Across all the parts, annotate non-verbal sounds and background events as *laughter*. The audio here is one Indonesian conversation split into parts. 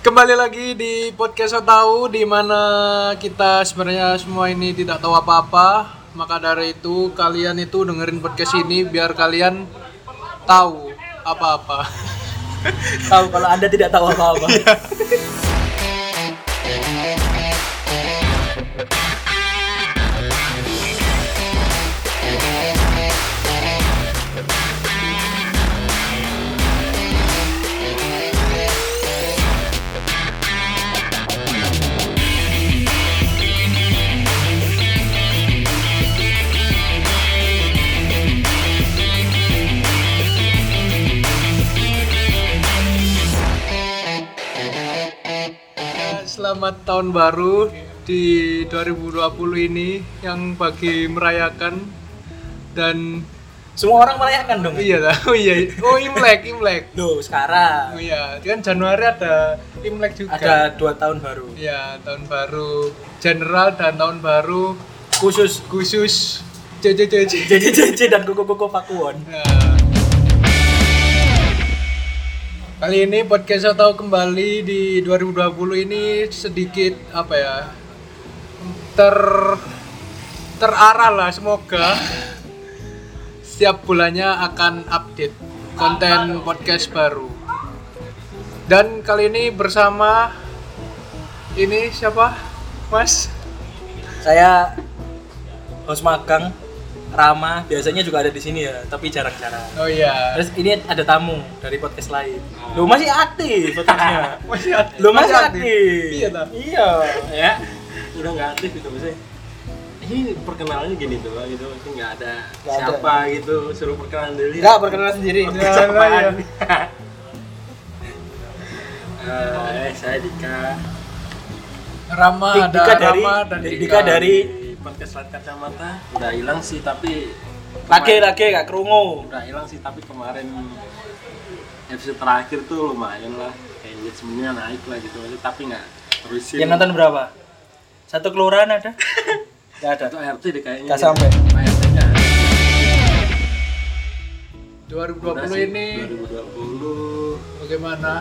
Kembali lagi di podcast Tahu di mana kita sebenarnya semua ini tidak tahu apa-apa. Maka dari itu kalian itu dengerin podcast ini biar kalian tahu apa-apa. Tahu kalau Anda tidak tahu apa-apa. *laughs* Selamat tahun baru di 2020 ini yang bagi merayakan dan Semua orang merayakan dong. iya lah, oh iya, oh Imlek, Imlek. Loh, sekarang Oh iya, kan Januari ada Imlek juga. ada dua tahun baru. Iya, tahun baru general dan tahun baru Khusus khusus JJJJ. JJJJ dan kuku-kuku Pakuwon. Nah. Kali ini podcast saya tahu kembali di 2020 ini sedikit apa ya ter terarah lah semoga. Setiap bulannya akan update konten podcast baru. Dan kali ini bersama ini siapa? Mas? Saya host magang Rama, biasanya juga ada di sini ya, tapi jarang-jarang. oh iya Terus ini ada tamu dari podcast lain. Lo masih aktif podcastnya. masih ada Lo masih aktif. iya tak Iya. ya udah nggak aktif gitu maksudnya ini perkenalannya gini tuh gitu maksudnya nggak ada Nggak ada. siapa gitu suruh perkenalan dulu Enggak perkenalan sendiri. Ya, Apaan? ya. Eh, saya Dika Rama Dik- ada Dika dari- Rama dan Dik- Dika, Dika dari- podcast Lat Kacamata udah hilang sih tapi Lagi-lagi gak kerungu. udah hilang sih tapi kemarin episode terakhir tuh lumayan lah engagementnya naik lah gitu maksudnya tapi nggak terusin Yang nonton berapa? Satu kelurahan ada? *laughs* Gak ada. satu RT deh kayaknya Gak sampai. RT-nya 2020 ini 2020 bagaimana?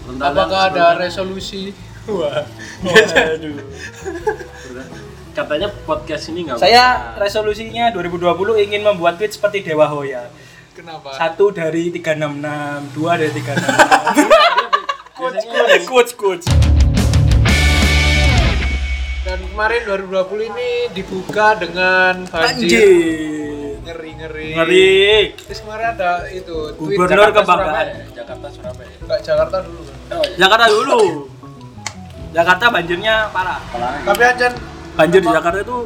Bentar, Apakah ada resolusi? Wah. *laughs* Waduh. *laughs* katanya podcast ini nggak Saya resolusinya 2020 ingin membuat tweet seperti Dewa Hoya. Kenapa? Satu dari 366, dua dari 366. *laughs* quotes Quotes, quotes. Dan kemarin 2020 ini dibuka dengan banjir. Anjir. Ngeri ngeri. Ngeri. Terus kemarin ada itu tweet Gubernur Jakarta, kebanggaan. Surabaya. Jakarta Surabaya Enggak Jakarta dulu. kan? oh iya Jakarta dulu. Jakarta banjirnya parah. Tapi aja Banjir di Jakarta itu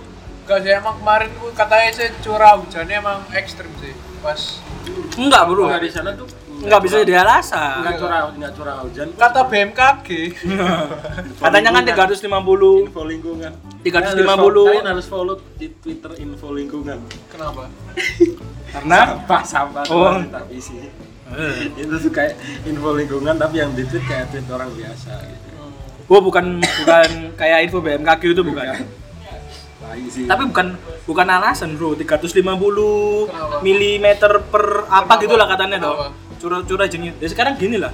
Enggak sih emang kemarin tuh katanya sih curah hujannya emang ekstrim sih. Pas enggak, Bro. nggak di sana tuh Enggak bisa jadi alasan. nggak curah nggak curah hujan kata BMKG. *laughs* Katanya kan 350 info lingkungan 350. kalian harus follow di Twitter info lingkungan Kenapa? karena sampah sampah Oh. oh. tapi sih itu tuh kayak info lingkungan tapi yang di tweet kayak tweet orang biasa gitu Oh bukan bukan kayak info BMKG itu bukan. Tapi bukan bukan alasan bro 350 Kenapa? mm per apa Kenapa? gitulah katanya dong. Curah-curah jenis. Ya sekarang gini lah.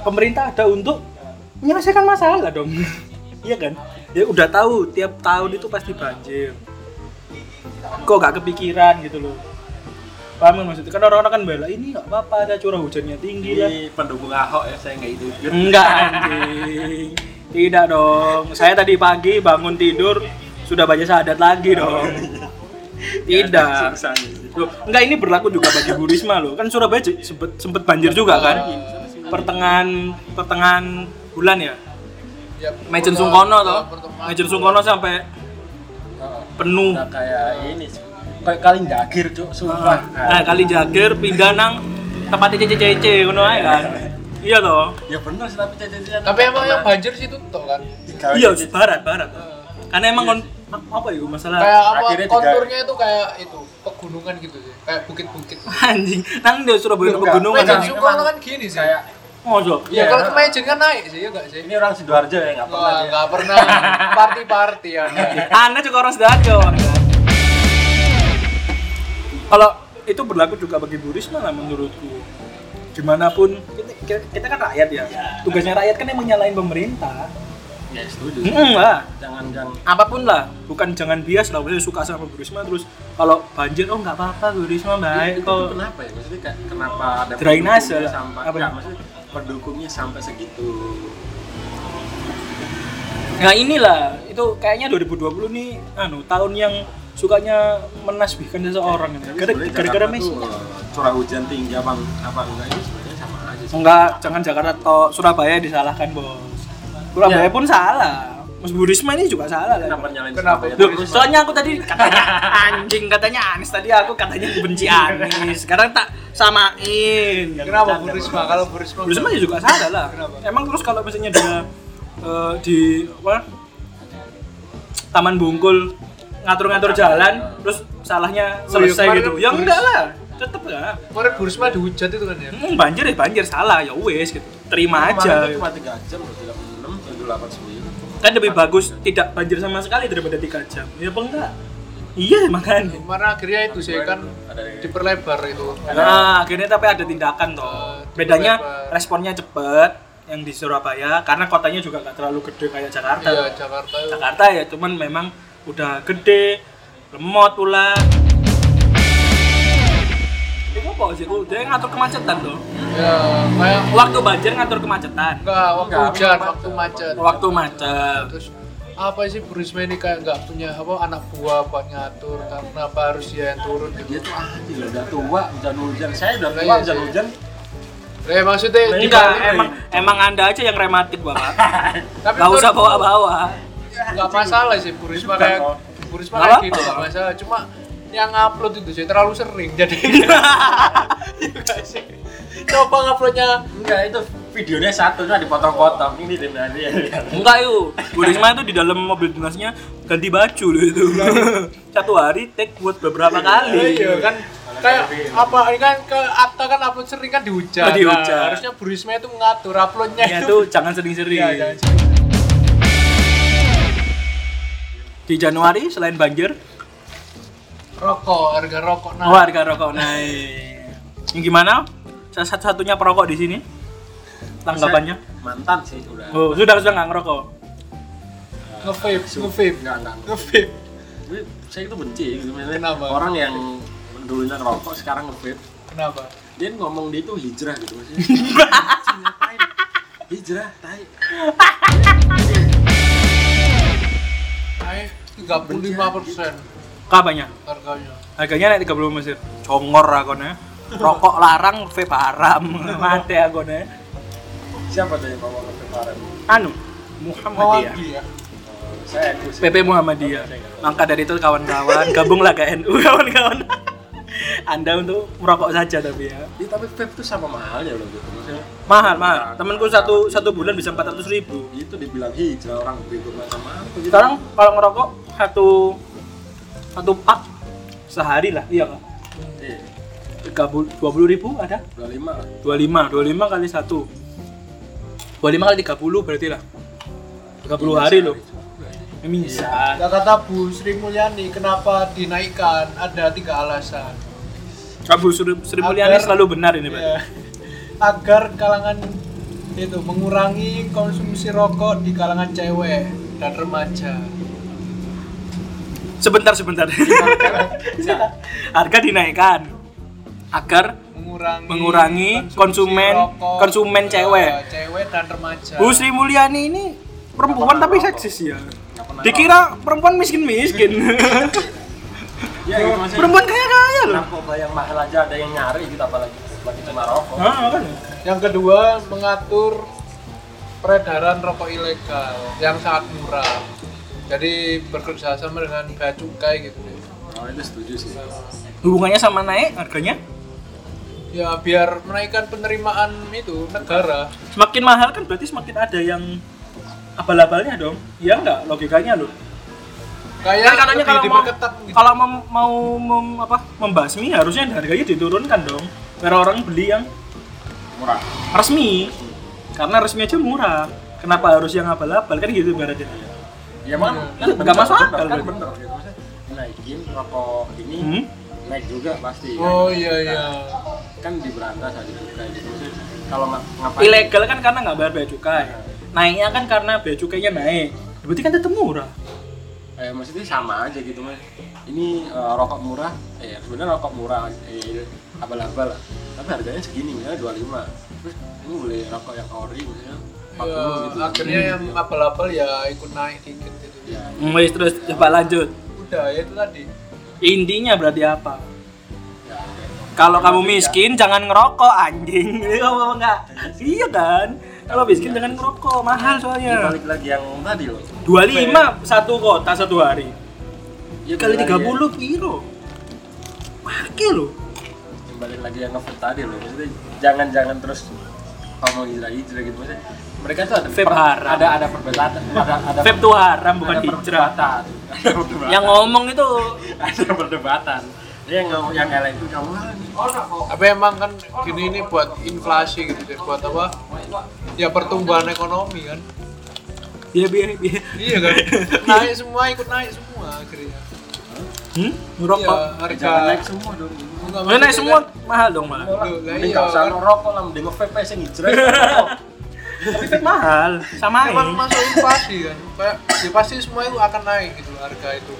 Pemerintah ada untuk menyelesaikan masalah dong. *laughs* Iya kan? Ya udah tahu tiap tahun itu pasti banjir. Kok gak kepikiran gitu loh. Paham nggak maksudnya? Kan orang-orang kan bela ini nggak apa-apa ada curah hujannya tinggi lah. ini pendukung Ahok ya saya nggak itu Enggak anjing. Tidak dong. Saya tadi pagi bangun tidur sudah baca syahadat lagi dong. Tidak. Loh, enggak ini berlaku juga bagi Bu Risma loh. Kan Surabaya sempet, sempet banjir juga kan? Pertengahan pertengahan bulan ya. Ya, Majen udah- Sungkono toh. Majen Sungkono sampai penuh. Udah kayak ini sih. kayak kali jagir cuk sumpah Nah, kali Jagir pindah nang tempatnya CCC ngono ae kan. Iya toh. ya bener sih tapi cecetan Tapi emang yang banjir situ toh kan. Iya, barat, barat. Karena emang kon apa ya masalah Kayak apa Akhirnya juga- konturnya itu kayak itu pegunungan gitu sih. Kayak bukit-bukit. *laughs* anjing. Nang di Surabaya Enggak, pegunungan. Emang- Sungkono kan gini sih. kayak Mosok. Ya Iya. kalau ke Majen kan naik sih, ya enggak sih? ini orang sidoarjo ya nggak pernah dia. enggak pernah *laughs* party-party ya. Anda juga orang Sidoarjo. Kalau itu berlaku juga bagi Bu Risma lah menurutku. gimana pun kita, kita, kita kan rakyat ya tugasnya rakyat kan yang menyalahin pemerintah ya setuju Hmm, lah jangan jangan apa pun lah bukan jangan bias lah maksudnya suka sama Bu Risma terus kalau banjir oh nggak apa-apa Bu Risma baik itu, itu kok kenapa ya maksudnya kayak kenapa ada Drainase sampai Apa? enggak, maksudnya pendukungnya sampai segitu Nah inilah itu kayaknya 2020 nih anu tahun yang sukanya menasbihkan seseorang ini. Gara-gara Messi. eh, curah hujan tinggi apa apa enggak itu sebenarnya sama aja sih Enggak, jangan Jakarta atau Surabaya disalahkan, Bos. Surabaya Ya. pun salah. Mas Bu Risma ini juga salah lah. kenapa nyalain Kenapa? Soalnya aku tadi katanya *laughs* anjing katanya Anies tadi aku katanya benci Anies. Sekarang tak samain. Kenapa Bu Risma? Kalau Bu Risma Bu Risma ya juga salah lah. Kenapa? Emang terus kalau misalnya dia eh, di apa? Taman Bungkul ngatur-ngatur jalan, terus salahnya Oh, iya, selesai kemarin gitu. kan Ya enggak lah. Tetep lah. Kemarin Bu Risma dihujat itu kan ya? Hmm, banjir ya banjir salah ya wes gitu. Terima Kemarin aja. itu cuma 3 jam loh 36 78 9 Kan lebih bagus tidak banjir sama sekali daripada 3 jam. Ya apa enggak? Iya makanya. Kemarin akhirnya itu sih kan ada yang diperlebar itu. Nah, akhirnya tapi ada tindakan toh. Eh, Bedanya responnya cepet yang di Surabaya karena kotanya juga nggak terlalu gede kayak Jakarta. Iya, Jakarta itu. Jakarta ya cuman memang udah gede, lemot pula. Itu apa sih? Dia ngatur kemacetan tuh. Ya, kayak Waktu banjir ngatur kemacetan. enggak waktu Enggak, hujan, waktu macet. Waktu macet. Terus apa sih Bu Risma ini kayak nggak punya apa anak buah buat ngatur kenapa harus dia yang turun gitu dia tuh anjir udah tua hujan hujan saya udah tua iya hujan hujan Eh maksudnya Enggak, dibalik- emang emang anda aja yang rematik bapak. *laughs* tapi Gak usah bawa-bawa. nggak masalah sih Bu Risma Bukan, kayak kok. Bu Risma Nggak kayak gitu nggak masalah cuma yang upload itu sih terlalu sering jadi *laughs* Iya? Coba nguploadnya enggak itu videonya satu cuma dipotong-potong ini tim nanti ya Enggak yuk, Bu Risma itu di dalam mobil dinasnya ganti baju loh itu. *laughs* Satu hari take buat beberapa kali. iya kan kayak apa ini kan ke Atta kan upload sering kan dihujat Oh, dihujat. Nah, harusnya Bu Risma itu ngatur uploadnya Ya itu jangan sering-sering. Iya, jangan sering. Di Januari selain banjir, rokok harga rokok oh, harga rokok naik. Yang gimana? Salah satu-satunya perokok di sini? Tanggapannya? mantan sih udah Oh, sudah sudah nggak ngerokok. ngevape ngevape enggak enggak ngevape saya itu benci gitu Kenapa? orang yang dulunya ngerokok sekarang nge-vape kenapa dia ngomong dia itu hijrah gitu maksudnya *laughs* hijrah tai naik 35 persen Kapannya? harganya Harganya naik 30 mesir. Congor akonnya. Rokok larang, vape haram. Mati akonnya. siapa tuh yang ngomong nge-vape kemarin Anu, Muhammadiyah. Oh, saya PP Muhammadiyah. Maka dari itu kawan-kawan, gabunglah ke NU kawan-kawan. Anda untuk merokok saja tapi ya. Iya, tapi vape itu sama mahalnya loh gitu maksudnya Mahal, mahal. Temanku satu satu bulan bisa 400 ribu. itu dibilang hijrah orang bego macam apa gitu Sekarang kalau ngerokok satu satu pak sehari lah, iya nggak? iya dua puluh ribu ada? 25 lah Dua lima, dua lima kali satu. Dua lima kali tiga puluh berarti lah. Tiga puluh hari loh. Ya, Bisa. Nah, kata Bu Sri Mulyani kenapa dinaikkan ada tiga alasan Kamu Sri, Sri Mulyani Agar- selalu benar ini, Pak. Ya. agar kalangan itu mengurangi konsumsi rokok di kalangan cewek dan remaja Sebentar, sebentar. *laughs* Harga dinaikkan agar mengurangi Mengurangi konsumsi konsumen- konsumen eh, cewek. cewek dan remaja Bu Sri Mulyani ini perempuan tapi pernah seksis ya. Dikira perempuan miskin-miskin. ya gitu *laughs* maksudnya perempuan kaya-kaya loh. narkoba yang mahal aja ada yang nyari gitu apalagi lagi cuma rokok Ah, kan? yang kedua mengatur peredaran rokok ilegal yang sangat murah jadi bekerja sama dengan bea cukai gitu deh. oh itu setuju sih Hubungannya sama naik harganya? Ya biar menaikkan penerimaan itu negara Semakin mahal kan berarti semakin ada yang abal-abalnya dong. Iya enggak logikanya loh. kayak Kan katanya kalau mau gitu. kalau mem- mau mem- apa membasmi harusnya harganya diturunkan dong. Biar orang beli yang murah resmi. Karena resmi aja murah. Kenapa harus yang abal-abal kan gitu berarti. ya emang Iya. kan Nggak bener, masuk bener, akal, kan bener gitu maksudnya naikin rokok ini Hmm? naik juga pasti kan? oh iya iya kan diberantas ada cukai gitu Maksudnya, kalau nga- ngapain? Ilegal kan karena nggak bayar bea cukai. Naiknya kan karena bea cukainya naik. Berarti kan tetap murah. Eh, maksudnya sama aja gitu mas. Ini eh, rokok murah. Eh sebenarnya rokok murah eh, abal-abal lah. Tapi harganya segini misalnya 25 terus ini boleh rokok yang ori misalnya 40 Ya, gitu. akhirnya yang apel-apel ya ikut naik dikit gitu. Ya. Wis terus coba lanjut. Udah ya itu tadi. Intinya berarti apa? ya kalau kamu miskin jangan ngerokok anjing. Apa enggak? Iya kan? Kalau miskin jangan ngerokok. Mahal Ini soalnya. balik lagi yang tadi loh. 25 satu kota satu hari. Ya, kali balik lagi 30 kilo. Pakai lo ya. balik lagi yang ngevape tadi loh. Maksudnya jangan jangan terus ngomong hijrah hijrah gitu. Maksudnya mereka tuh ada Vape haram. ada ada perbedaan ada ada Vape tuh haram bukan ada hijrah. perdebatan *laughs* ada perdebatan yang ngomong itu ada perdebatan Dia yang ngomong yang elek itu kamu tapi emang kan gini ini buat inflasi gitu deh buat apa? Ya pertumbuhan ekonomi kan. Ya biar biar iya kan? Naik semua ikut naik semua akhirnya. Hmm? iya ngerokok harga jangan naik semua dong. Enggak, Udah naik semua kan- mahal dong malah mending iya, gak usah kan. ngerokok lah mending nge-vape aja yang hijrah tapi vape mahal. Sama emang ini. masuk inflasi kan? Kayak ya pasti semua itu akan naik gitu harga itu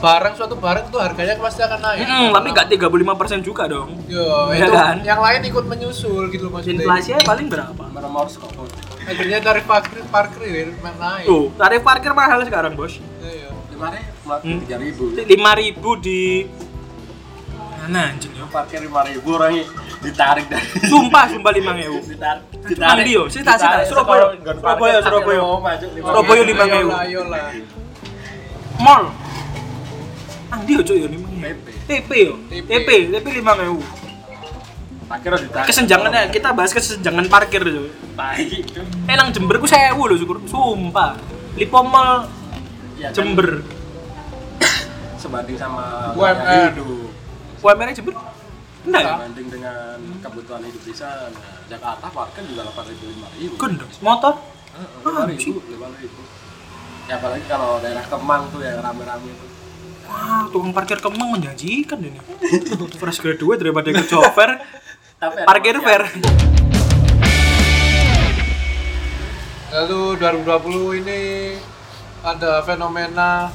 barang suatu barang itu harganya pasti akan naik. Hmm, tapi nggak 35% juga dong. Ya Iya itu kan? yang lain ikut menyusul gitu loh maksudnya. Inflasinya paling berapa? Nomor skop akhirnya tarif parkir parkir ya naik. Tuh tarif parkir mahal sekarang bos. Iya, lima ribu Hmm. tiga ribu. 5000 di mana anjing? Ya parkir lima ribu orangnya ditarik dari sumpah sumpah 5000 ditarik. Cuman dia, sita, sita, Surabaya, Surabaya, Surabaya. Surabaya lima ribu. Mall ah dia cuy ya 5000 PP TP yo? TP. TP TP 5000 parkir harus ditarik kesenjangannya kita bahas kesenjangan parkir cuy baik. Eh nang Jember ku sewu loh syukur. Sumpah. Lipo Mall ya, kan, Jember. Sebanding sama UMR. UMR Jember? Enggak ya? Sebanding dengan kebutuhan hidup di sana. Jakarta parkir juga delapan ribu lima ribu. Gendong motor? Lima ribu lima ribu. Ya apalagi kalau daerah Kemang tuh yang rame-rame itu wah tukang parkir kemang menjanjikan ini fresh graduate daripada tapi ada parkir fair Lalu 2020 ini ada fenomena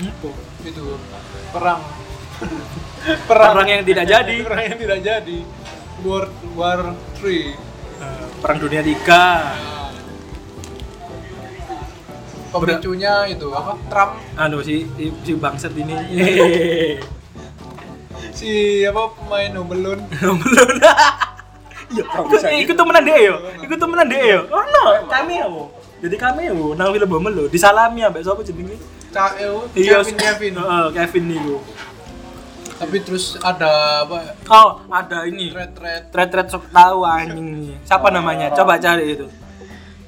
Apa? itu perang. perang. Perang yang tidak jadi. *laughs* perang yang tidak jadi. World War 3. Eh, perang dunia tiga Pemicunya itu apa? Trump? Anu si si, bangsat ini. *laughs* Si apa pemain Home Alone. belum iya ikut, temenan deh yo ikut temenan deh yo oh no cameo jadi cameo nang film bomel lo disalami ambek sapa jenenge? KO Iya, Kevin Kevin. Heeh, Kevin niku Tapi terus ada apa? oh ada ini. Thread-thread thread-thread sok tahu anjing. Siapa namanya? Coba cari itu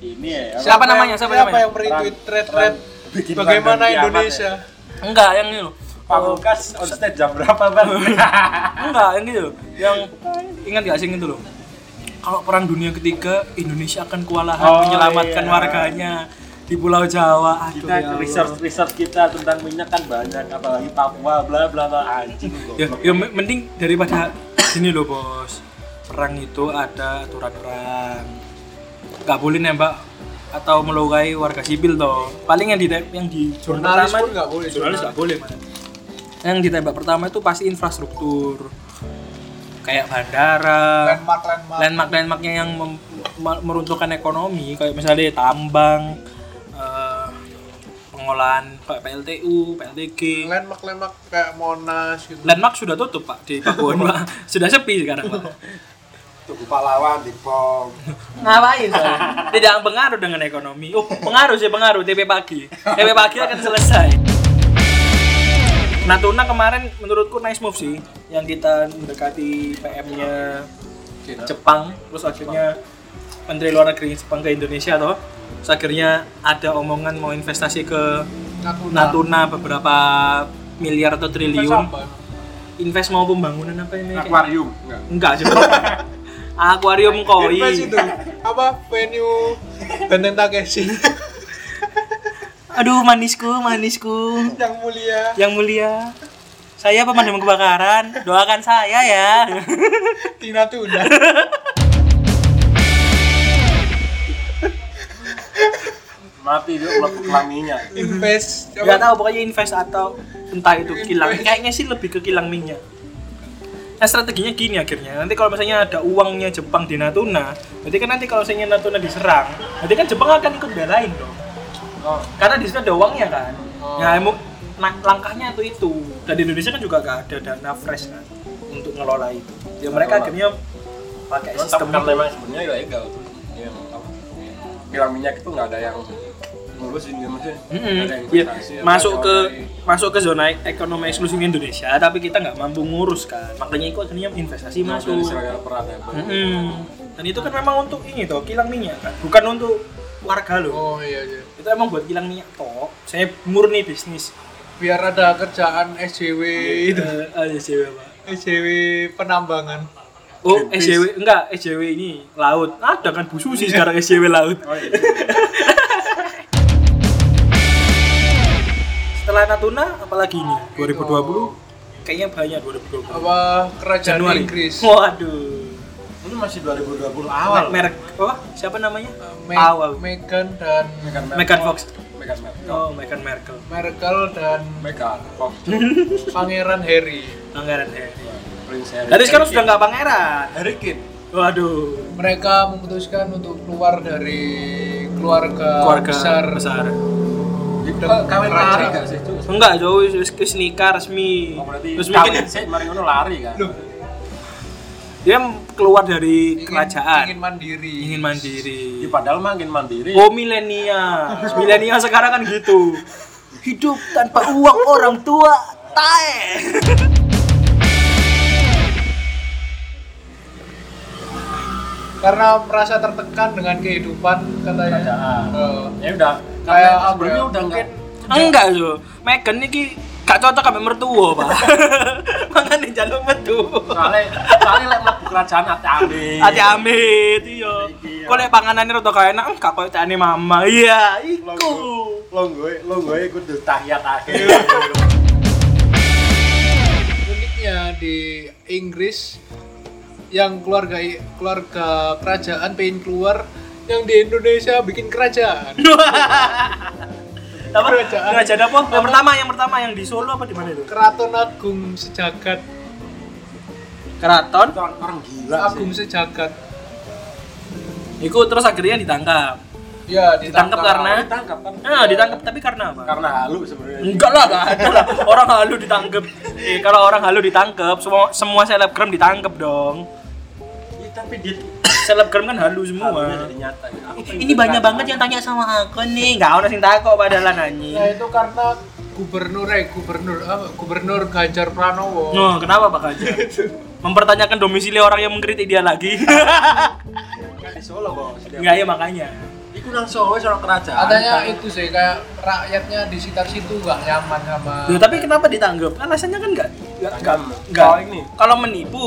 ini ya apa? Siapa namanya? Siapa Siapa namanya? yang meretweet thread-thread bikin bagaimana Indonesia? enggak yang ini loh Pamungkas on stage jam berapa bang? *laughs* enggak yang gitu yang ingat gak sih itu loh kalau perang dunia ketiga Indonesia akan kewalahan Oh, menyelamatkan iya. warganya di Pulau Jawa aduh kita ya Allah. research research kita tentang minyak kan banyak apalagi Papua bla bla bla anjing ya, ya me- mending daripada sini loh bos perang itu ada aturan perang nggak boleh nembak atau melukai warga sipil toh paling yang di yang di Jurnalis pertama pun nggak boleh. jurnalis nggak boleh man. yang ditembak pertama itu pasti infrastruktur kayak bandara Landmark landmark. landmark landmarknya yang mem- meruntuhkan ekonomi kayak misalnya tambang eh, pengolahan kayak PLTU, PLTG Landmark landmark kayak Monas gitu. landmark sudah tutup pak di *laughs* pak sudah sepi sekarang pak Tugu pahlawan di pom ngapain tidak pengaruh dengan ekonomi. Oh pengaruh sih pengaruh. TP pagi. TP pagi akan selesai. Natuna kemarin menurutku nice move sih yang kita mendekati PM-nya Jepang terus akhirnya Menteri Luar Negeri Jepang ke Indonesia toh. Terus akhirnya ada omongan mau investasi ke Natuna. Natuna beberapa miliar atau triliun. Invest mau pembangunan apa ini? Akuarium enggak. Enggak *laughs* sih akuarium koi itu apa venue Benteng Takeshi aduh manisku manisku yang mulia yang mulia Saya pemadam kebakaran, doakan saya ya. Tina Tuna. Mati dia melakukan kelaminnya. Invest. Gak tahu pokoknya invest atau entah itu kilang. Kayaknya sih lebih ke kilang minyak. Nah strateginya gini akhirnya, nanti kalau misalnya ada uangnya Jepang di Natuna, berarti kan nanti kalau misalnya Natuna diserang, berarti kan Jepang akan ikut belain dong. Oh, Karena di situ ada uangnya kan. Oh. Ya emu- nah, langkahnya itu itu. Dan di Indonesia kan juga gak ada dana fresh kan untuk ngelola itu. Ya mereka akhirnya pakai sistem tapi kan memang sebenarnya ilegal tuh. Yang apa? Kilang minyak itu nggak ada yang ngurusin dia maksudnya. Ada Iya, investasi, apa, masuk ke dari- masuk ke zona ekonomi eksklusif Indonesia, tapi kita nggak mampu ngurus kan. Makanya itu akhirnya investasi nggak masuk. peradaban. Mm-mm. Dan itu kan memang untuk ini toh, kilang minyak kan, bukan untuk warga loh. Oh iya iya. Itu emang buat kilang minyak toh. Saya murni bisnis. Biar ada kerjaan SJW itu. Eh, ada cewek apa? SJW penambangan. Oh, Greenpeace. SJW enggak, SJW ini laut. Ada kan Bu Susi sekarang SJW laut. Oh iya. *laughs* Setelah Natuna apalagi ini? 2020 kayaknya banyak 2020. Apa kerajaan Januari. Inggris? Waduh. Itu masih 2020 awal. Merek oh, siapa namanya? Uh, Me- Awal. Meghan dan Meghan Megan Fox. Meghan Markle. Oh, Meghan Markle. Merkel dan Meghan Fox. *laughs* Pangeran Harry. Pangeran Harry. Prince Harry. Dari sekarang sudah nggak pangeran. Harry Kane. Waduh. Mereka memutuskan untuk keluar dari keluarga, Keluarga besar. besar. Kawin lari gak sih? Enggak, jauh wis wis nikah resmi. Oh, Terus mungkin sih mari ngono lari kan. Loh, dia keluar dari ingin, kerajaan. ingin mandiri. ingin mandiri. Ya, padahal makin mandiri. Oh milenial, *laughs* milenial sekarang kan gitu. Hidup tanpa uang orang tua, tae. Karena merasa tertekan dengan kehidupan katanya. Kerajaan. Eh, Ya udah. Kayak Kayak apa sebelumnya ya, udah enggak. Enggak so, Megan ini gak cocok sama mertua pak. *laughs* Makanya jalur metu. Soalnya soalnya lek mlebu kerajaan ati-ati. Hati amit, iya. Iya. Kok lek panganannya rada kayak enak, gak koyo cane mama. Iya, iku. Longgoe, longgoe kudu tahiyat akhir. uniknya di Inggris yang keluarga keluarga kerajaan pengen keluar yang di Indonesia bikin kerajaan *laughs* Apa? Kerajaan. Kerajaan apa? Yang pertama, yang pertama yang di Solo apa di mana itu? Keraton Agung Sejagat Keraton. Orang, orang gila Agung sih. Sejagat Iku terus akhirnya ditangkap. ya Ditangkap karena Ditangkap kan? Nah, ditangkap tapi karena apa? Karena halu sebenarnya. Enggak lah, enggak ada lah. Orang halu ditangkap. Eh, kalau orang halu ditangkap, semua semua selebgram ditangkap dong. Tapi dia Selebgram kan halu halunya semua. jadi nyata. ya. Ini banyak banget yang tanya sama aku nih. Enggak orang sing takut padahal anjing. nah itu karena gubernur eh gubernur apa gubernur Ganjar Pranowo Oh, kenapa Pak Ganjar? *laughs* Mempertanyakan domisili orang yang mengkritik dia lagi. Kan di Solo. Dia- Enggak ya makanya. Iku nang Solo wis orang kerajaan. katanya itu sih kayak rakyatnya di sekitar situ nggak nyaman sama Ya, tapi kenapa ditanggap? Alasannya kan enggak enggak enggak. Tanggap. enggak. Kalau ini. Kalau menipu,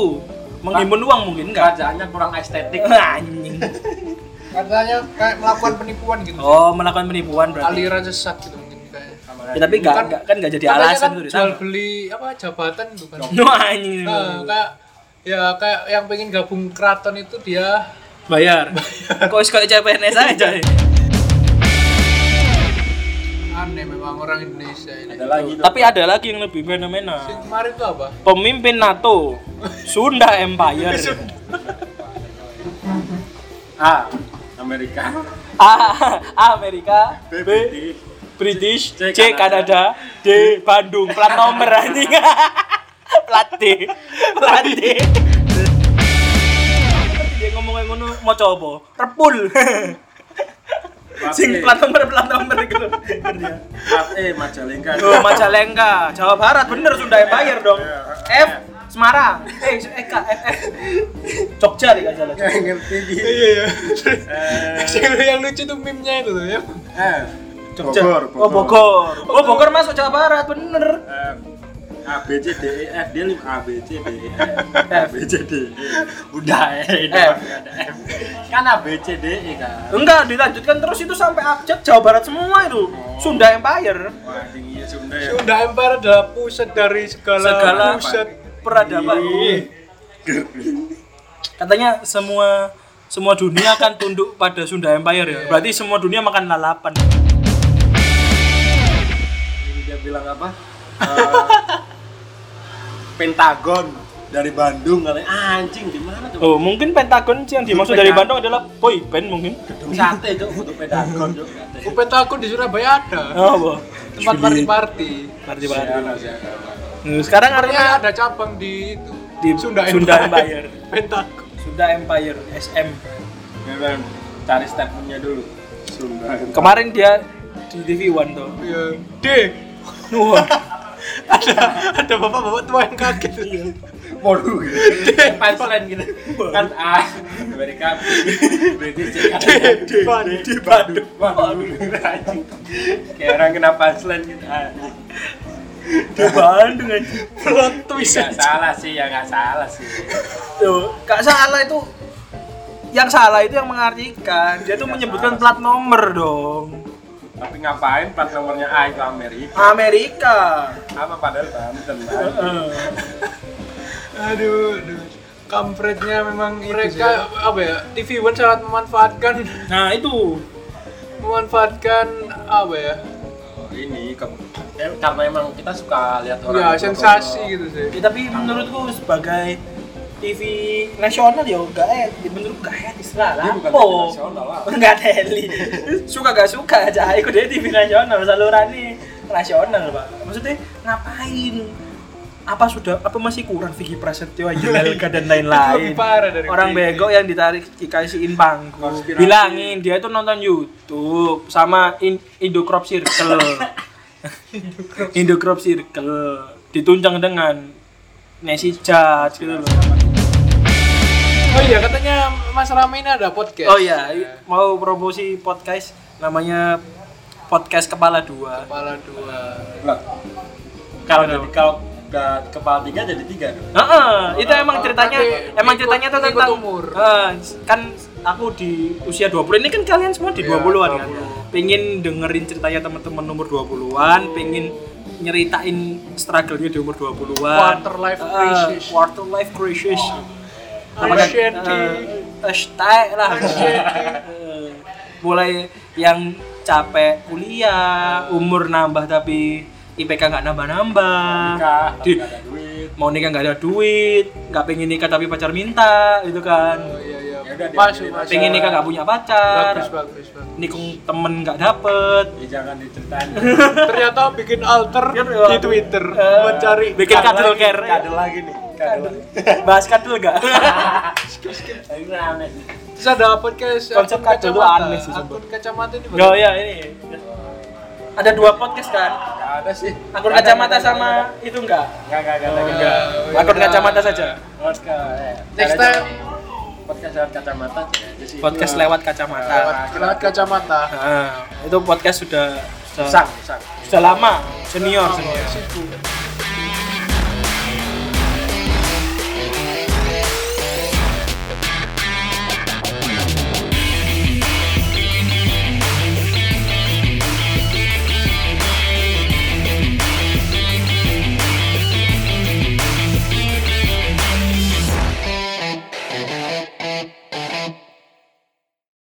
menghimpun uang mungkin enggak. kerajaannya kurang estetik. *laughs* Anjing. katanya kayak melakukan penipuan gitu Oh, melakukan penipuan berarti. aliran sesat gitu mungkin kayak Ya, tapi enggak Kan- enggak kan enggak jadi alasan kan tuh jual beli apa jabatan itu kan No anjing. nah, kayak ya kayak yang pengen gabung keraton itu dia Bayar. *laughs* Kok wis kayak CPNS aja. ya? Aneh memang orang Indonesia ini Ada lagi tuh. Tapi ada lagi yang lebih fenomena. Yang kemarin itu apa Pemimpin NATO Sunda Empire. *laughs* A. Amerika. A. Amerika. B. British. British. C. C. Kanada. D. Bandung. Plat nomor anjing. Plat D. Plat D. Dia ngomongnya ngono mau coba. Repul. *laughs* Sing plat nomor plat nomor gitu. Plat E Majalengka. Oh, Majalengka, Jawa Barat bener Sunda Empire dong. F Semarang. Eh, eh, K, F, F. Jogja deh gak salah. Nggak ngerti dia. iya iya Eh, yang lucu tuh meme-nya itu tuh ya eh, Jogja. Bogor, Oh, Bogor. Oh, Bogor masuk Jawa Barat, bener. A B C D E F dia lima A B C D E F A B C D E udah eh F. ada F kan A B C D E kan Enggak, dilanjutkan terus itu sampai abjad Jawa Barat semua itu. Sunda Empire. wah tinggi ya ya Sunda ya. Sunda Empire adalah pusat dari segala, Segala pusat peradaban. Katanya semua semua dunia akan tunduk pada Sunda Empire ya. Berarti semua dunia makan lalapan. Ini dia bilang apa? Eh, *laughs* Pentagon dari Bandung katanya anjing di mana tuh? Oh, mungkin Pentagon sih yang dimaksud dari Bandung adalah boy band mungkin. Gedung sate cok untuk Pentagon cok. Upet aku di Surabaya ada Oh, boh. tempat party-party. Party party. Sialan, sialan. Nah, sekarang Artinya ada cabang di itu di Sunda Empire. Sunda Empire. *laughs* Pentagon. Sunda Empire SM. Memang cari statementnya dulu. Sunda. Kemarin dia di TV One tuh. Iya. D. Wah. *laughs* ada ada bapak-bapak tua yang kaget. Waduh. Punchline gitu. Kan ah Amerika British ya. Di Bandung. Di Bandung. Anjing. Kayak orang kena punchline gitu. Ah, Di Bandung aja. Plot twist. Nggak salah sih, ya nggak salah sih. Tuh, gak salah itu yang salah itu yang mengartikan dia tuh menyebutkan plat nomor dong Tapi ngapain plat nomornya A itu Amerika? Amerika Apa padahal Banten? Heeh. Aduh, aduh. Kampretnya memang mereka apa ya? TV One sangat memanfaatkan nah itu memanfaatkan apa ya? Oh, ini eh, karena emang kita suka lihat orang Ya, sensasi gitu sih. Ya, tapi menurutku sebagai TV nasional ya gak eh menurutku gak etis lah. TV nasional lah. *laughs* Nggak teli. Suka gak suka aja *laughs* ikut dia TV nasional saluran nih nasional pak. Maksudnya ngapain? Apa sudah apa masih kurang Vicky Prasetyo Angelika *laughs* dan lain-lain? Orang bego yang ditarik dikasihin pangku Konspirasi. bilangin dia tuh nonton YouTube sama In Indo Crop Circle. Indo Crop Circle. Ditunjang dengan Judge gitu loh Oh iya, katanya Mas Rame ini ada podcast. Oh iya, mau promosi podcast namanya podcast kepala dua. Kepala dua. Lah, kalau jadi kalau udah kepala tiga jadi tiga dong. Heeh, itu emang ceritanya Tapi emang ceritanya tuh tentang umur. Heeh, kan aku di usia 20 ini kan kalian semua di Iya, 20-an kan. 20. Pengen dengerin ceritanya teman-teman umur 20-an, pengen nyeritain struggle-nya di umur 20-an. Quarter life crisis. quarter life crisis. Anxiety. Hashtag lah. Eh, mulai yang capek kuliah, umur nambah tapi IPK nggak nambah-nambah. Di- nggak ada duit. mau nikah nggak ada duit, nggak pengen nikah tapi pacar minta, gitu kan. Oh iya iya. Ya udah, Masuk, masuk. Pengen nikah nggak punya pacar, Bagus, bagus, bagus. nikung temen nggak dapet. Ya jangan diceritain. *laughs* Ternyata bikin alter Iya, di Twitter Eh, mencari bikin kadel care. Lagi nih. Kadel. Bahas? Ini aneh. Terus ada podcast Konsep kacamata. aneh sih. Akun kacamata ini Oh ya ini. Ada dua podcast kan? Ada sih. Akun kacamata sama itu enggak? Enggak, enggak, enggak. Enggak. iya. Akun kacamata saja. Next time podcast lewat kacamata aja sih. Podcast Itu, lewat kacamata. lewat, kacamata. Nah, itu podcast sudah sudah, sudah lama, senior, senior.